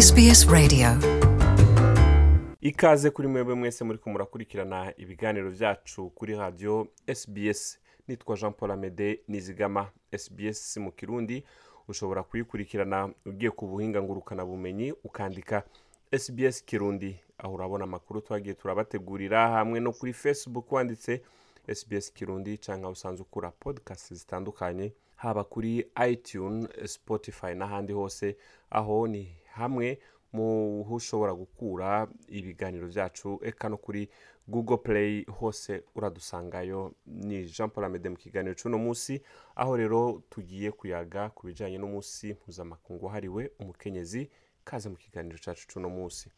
SBS Radio. Ikaze kuri mwebwe mwese muri murakurikirana ibiganiro byacu kuri radiyo SBS. Nitwa jean paul amede nizigama SBS mu kirundi. Ushobora kuyikurikirana ugiye ku buhinga ngurukanabumenyi ukandika SBS kirundi. Aho urabona amakuru twagiye turabategurira hamwe no kuri facebook wanditse SBS kirundi cyangwa usanzwe ukura podcast zitandukanye haba kuri iTunes Spotify n'ahandi hose. Aho ni hamwe mu ho ushobora gukura ibiganiro byacu eka no kuri google play hose uradusangayo. Ni jean paul amede mu kiganiro cy'uno munsi aho rero tugiye kuyaga ku bijyanye n'umunsi mpuzamakungu wahariwe umukenyezi kaze mu kiganiro cyacu cy'uno munsi.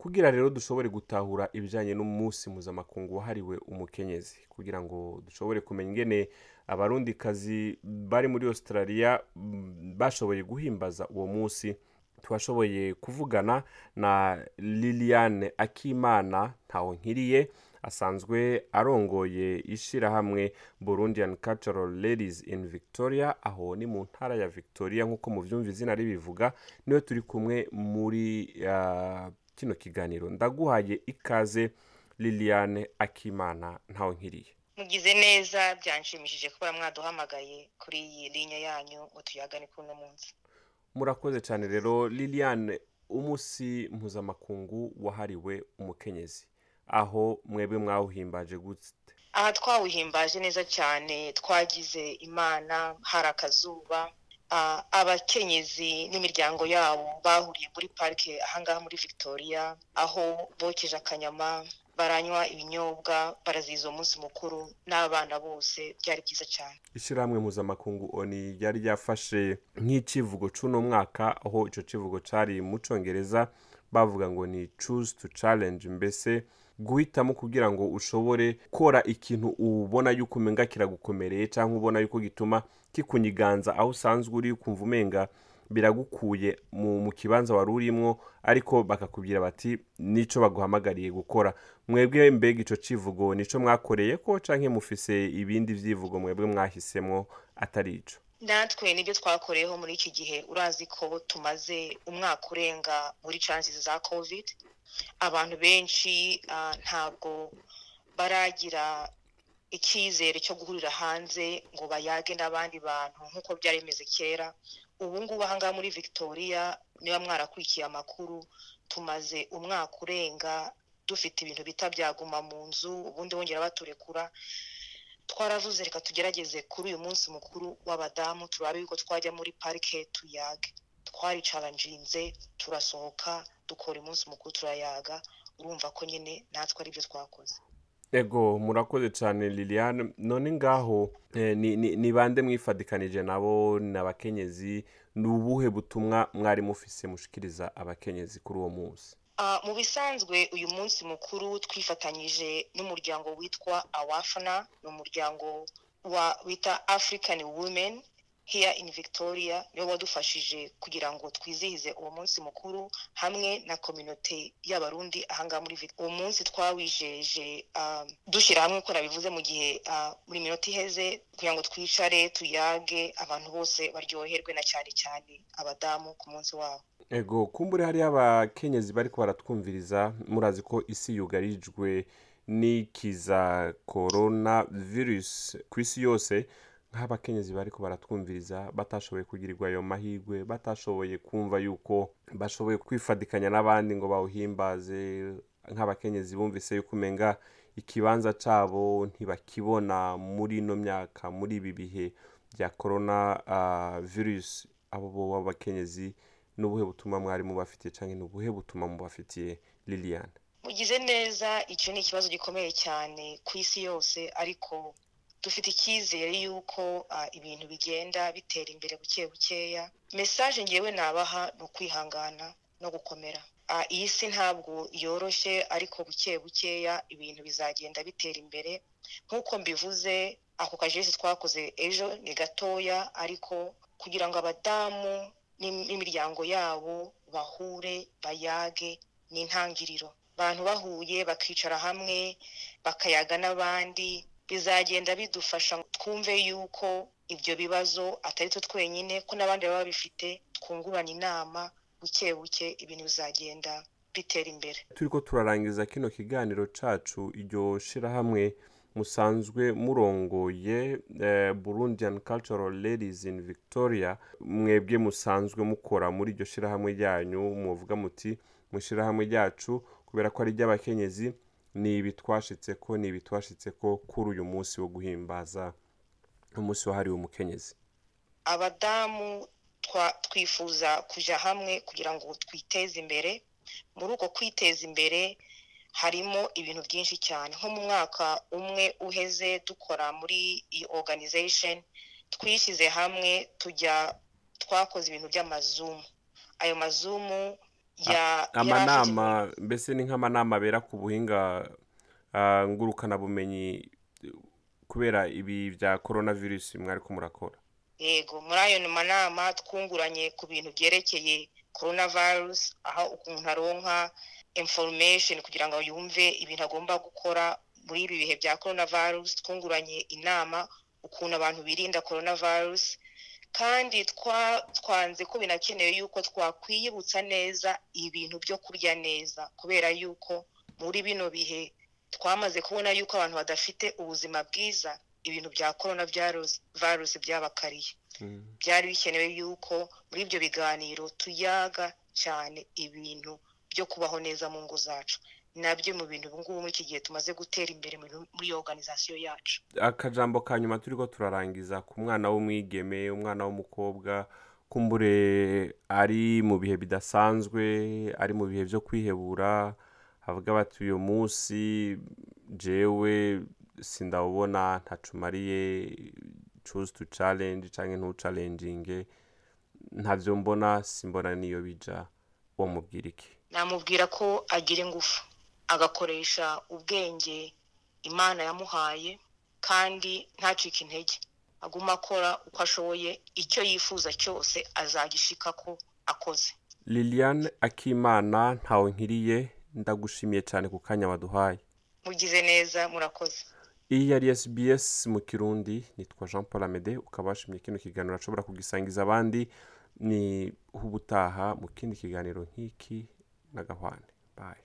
Kugira rero dushobore gutahura ibijyanye n'umunsi mpuzamakungu wahariwe umukenyezi. Kugira ngo dushobore kumenya ingene abarundikazi bari muri australia mm, bashoboye guhimbaza uwo munsi twashoboye kuvugana na liliane akimana ntaho nkiriye asanzwe arongoye ishyirahamwe burundian cultural ladies in victoria. Aho ni mu ntara ya victoria nk'uko mubyumva izina ribivuga ni we turi kumwe muri ah, kino kiganiro. Ndaguhaye ikaze liliane akimana ntaho nkiriye. Mugize neza byanshimishije kuba mwaduhamagaye kuri iyi linya yanyu ngo tuyagane kuri uno munsi. Murakoze cyane rero liliane umunsi mpuzamakungu wahariwe umukenyezi. Aho mwebwe mwawuhimbaje gute aha twawuhimbaje neza cyane twagize imana hari akazuba. Abakenyezi n'imiryango yabo bahuriye muri parike ahangaha muri victoria aho bokeje akanyama baranywa ibinyobwa barazihiza uwo munsi mukuru n'abana bose byari byiza cyane. Ishyirahamwe mpuzamakungu oni ryari ryafashe nk'icivugo c'uno mwaka aho ico civugo cari mu congereza bavuga ngo ni choose to challenge mbese guhitamo kugira ngo ushobore kora ikintu ubona yuko umenga kiragukomereye cyangwa ubona yuko gituma kikunyiganza aho usanzwe uri ukumva umenga biragukuye mu, kibanza wari urimwo ariko bakakubwira bati nico baguhamagariye gukora. Mwebwe mbega ico civugo nico mwakoreye ko canke mufise ibindi vyivugo mwebwe mwahisemwo atari ico? Natwe ni byo twakoreyeho muri iki gihe. Urazi ko tumaze umwaka urenga muri chances za covid. Abantu benshi ah, ntabwo baragira icyizere cyo guhurira hanze ngo bayage n'abandi bantu nk'uko byari bimeze kera. Ubu ngubu ahangaha muri victoria niba mwarakurikiye amakuru. Tumaze umwaka urenga dufite ibintu bita byaguma mu nzu ubundi bongera baturekura. Twaravuze reka tugerageze kuri uyu munsi mukuru w'abadamu turabe yuko twajya muri parike tuyage. Twaricaranjinze turasohoka dukora umunsi mukuru turayaga urumva ko nyine natwe ari byo twakoze. Ego murakoze cyane liliane. None ngaho eh, ni, bande mwifadikanije nabo ni abakenyezi? Ni ubuhe butumwa mwari mufise mushikiriza abakenyezi kuri uwo munsi? Mu bisanzwe uyu munsi mukuru twifatanyije n'umuryango witwa awafana ni umuryango wita african women. Here in victoria niwo wadufashije kugira ngo twizihize uwo munsi mukuru hamwe na kominote y'abarundi ahangaha muri Vic- uwo munsi twawijeje ah, dushyira hamwe ko nabivuze mu gihe ah, muri minota iheze kugira ngo twicare tuyage abantu bose baryoherwe na cyane cyane abadamu ku munsi wabo. Ego kumbure hariho abakenyezi bariko baratwumviriza murazi ko isi yugarijwe n'ikiza korona virusi ku isi yose. Nk'abakenyezi bariko baratwumviriza batashoboye kugirirwa ayo mahirwe batashoboye kumva yuko bashoboye kwifadikanya n'abandi ngo bawuhimbaze nk'abakenyezi bumvise yuko umenga ikibanza cabo ntibakibona muri ino myaka muri ibi bihe bya korona uh, virusi abo bo b'abakenyezi n'ubuhe butumwa mwari mubafitiye cyangwa ni ubuhe butumwa mubafitiye liliane? Mugize neza icyo ni ikibazo gikomeye cyane ku isi yose ariko dufite icyizere y'uko ibintu bigenda bitera imbere buke bukeya. Mesaje ngewe nabaha ni ukwihangana no gukomera. Iyi si ntabwo yoroshye ariko buke bukeya ibintu bizagenda bitera imbere. Nk'uko mbivuze ako kajesi twakoze ejo ni gatoya ariko kugira ngo abadamu n'im- n'imiryango yabo bahure bayage ni intangiriro. Abantu bahuye bakicara hamwe bakayaga n'abandi bizagenda bidufasha twumve yuko ibyo bibazo atari twe twenyine ko n'abandi baba babifite twungurana inama buke buke ibintu bizagenda bitera imbere. Turi ko turarangiza kino kiganiro cacu iryo shirahamwe musanzwe murongoye eh, burundian cultural ladies in victoria. Mwebwe musanzwe mukora muri iryo shirahamwe ryanyu muvuga muti mu shirahamwe ryacu kubera ko ari iry'abakenyezi ni ibi ko ni ibi ko kuri uyu munsi wo guhimbaza umunsi wahariwe umukenyezi. Abadamu twifuza kujya hamwe kugira ngo twiteze imbere. Muri uko kwiteza imbere harimo ibintu byinshi cyane. Nko mu mwaka umwe uheze dukora muri iyi organization twishyize hamwe tujya twakoze ibintu by'amazumu. Ayo mazumu amanama mbese ni nk'amanama abera ku buhinga ngurukanabumenyi kubera ibi bya korona virusi mwari ko murakora yego muri ayo manama twunguranye ku bintu byerekeye coronavirus aho umuntu aronka information kugira ngo yumve ibintu agomba gukora muri ibi bihe bya coronavirus. Twunguranye inama ukuntu abantu birinda coronavirus kandi twa- twanze ko binakenewe yuko twakwiyibutsa neza ibintu byo kurya neza kubera yuko muri bino bihe twamaze kubona yuko abantu badafite ubuzima bwiza ibintu bya corona virus virus byabakariye Mm. byari bikenewe yuko muri ibyo biganiro tuyaga cyane ibintu byo kubaho neza mu ngo zacu na byo mu bintu ubu ngubu muri iki gihe tumaze gutera imbere muri iyo organization yacu. Akajambo ka nyuma turi ko turarangiza ku mwana w'umwigeme umwana w'umukobwa. Kumbure ari mu bihe bidasanzwe ari mu bihe byo kwihebura. Havuga bati uyu munsi jewe sindawubona ntacumariye choose to challenge cyangwa ntucalenjinge ntavyo mbona simbona niyo bija. Wamubwira iki? Namubwira ko agira ingufu. Agakoresha ubwenge imana yamuhaye kandi ntacike intege. Aguma akora uko ashoboye icyo yifuza cyose azagishika ko akoze. Liliane akimana ntawe nkiriye ndagushimiye cyane ku kanya waduhaye. Mugize neza murakoze. Iyi yari sbs mu kirundi nitwa jean paul amede ukaba washimye kino kiganiro ashobora kugisangiza abandi. Ni ubutaha mu kindi kiganiro nk'iki na gahwane. Bayi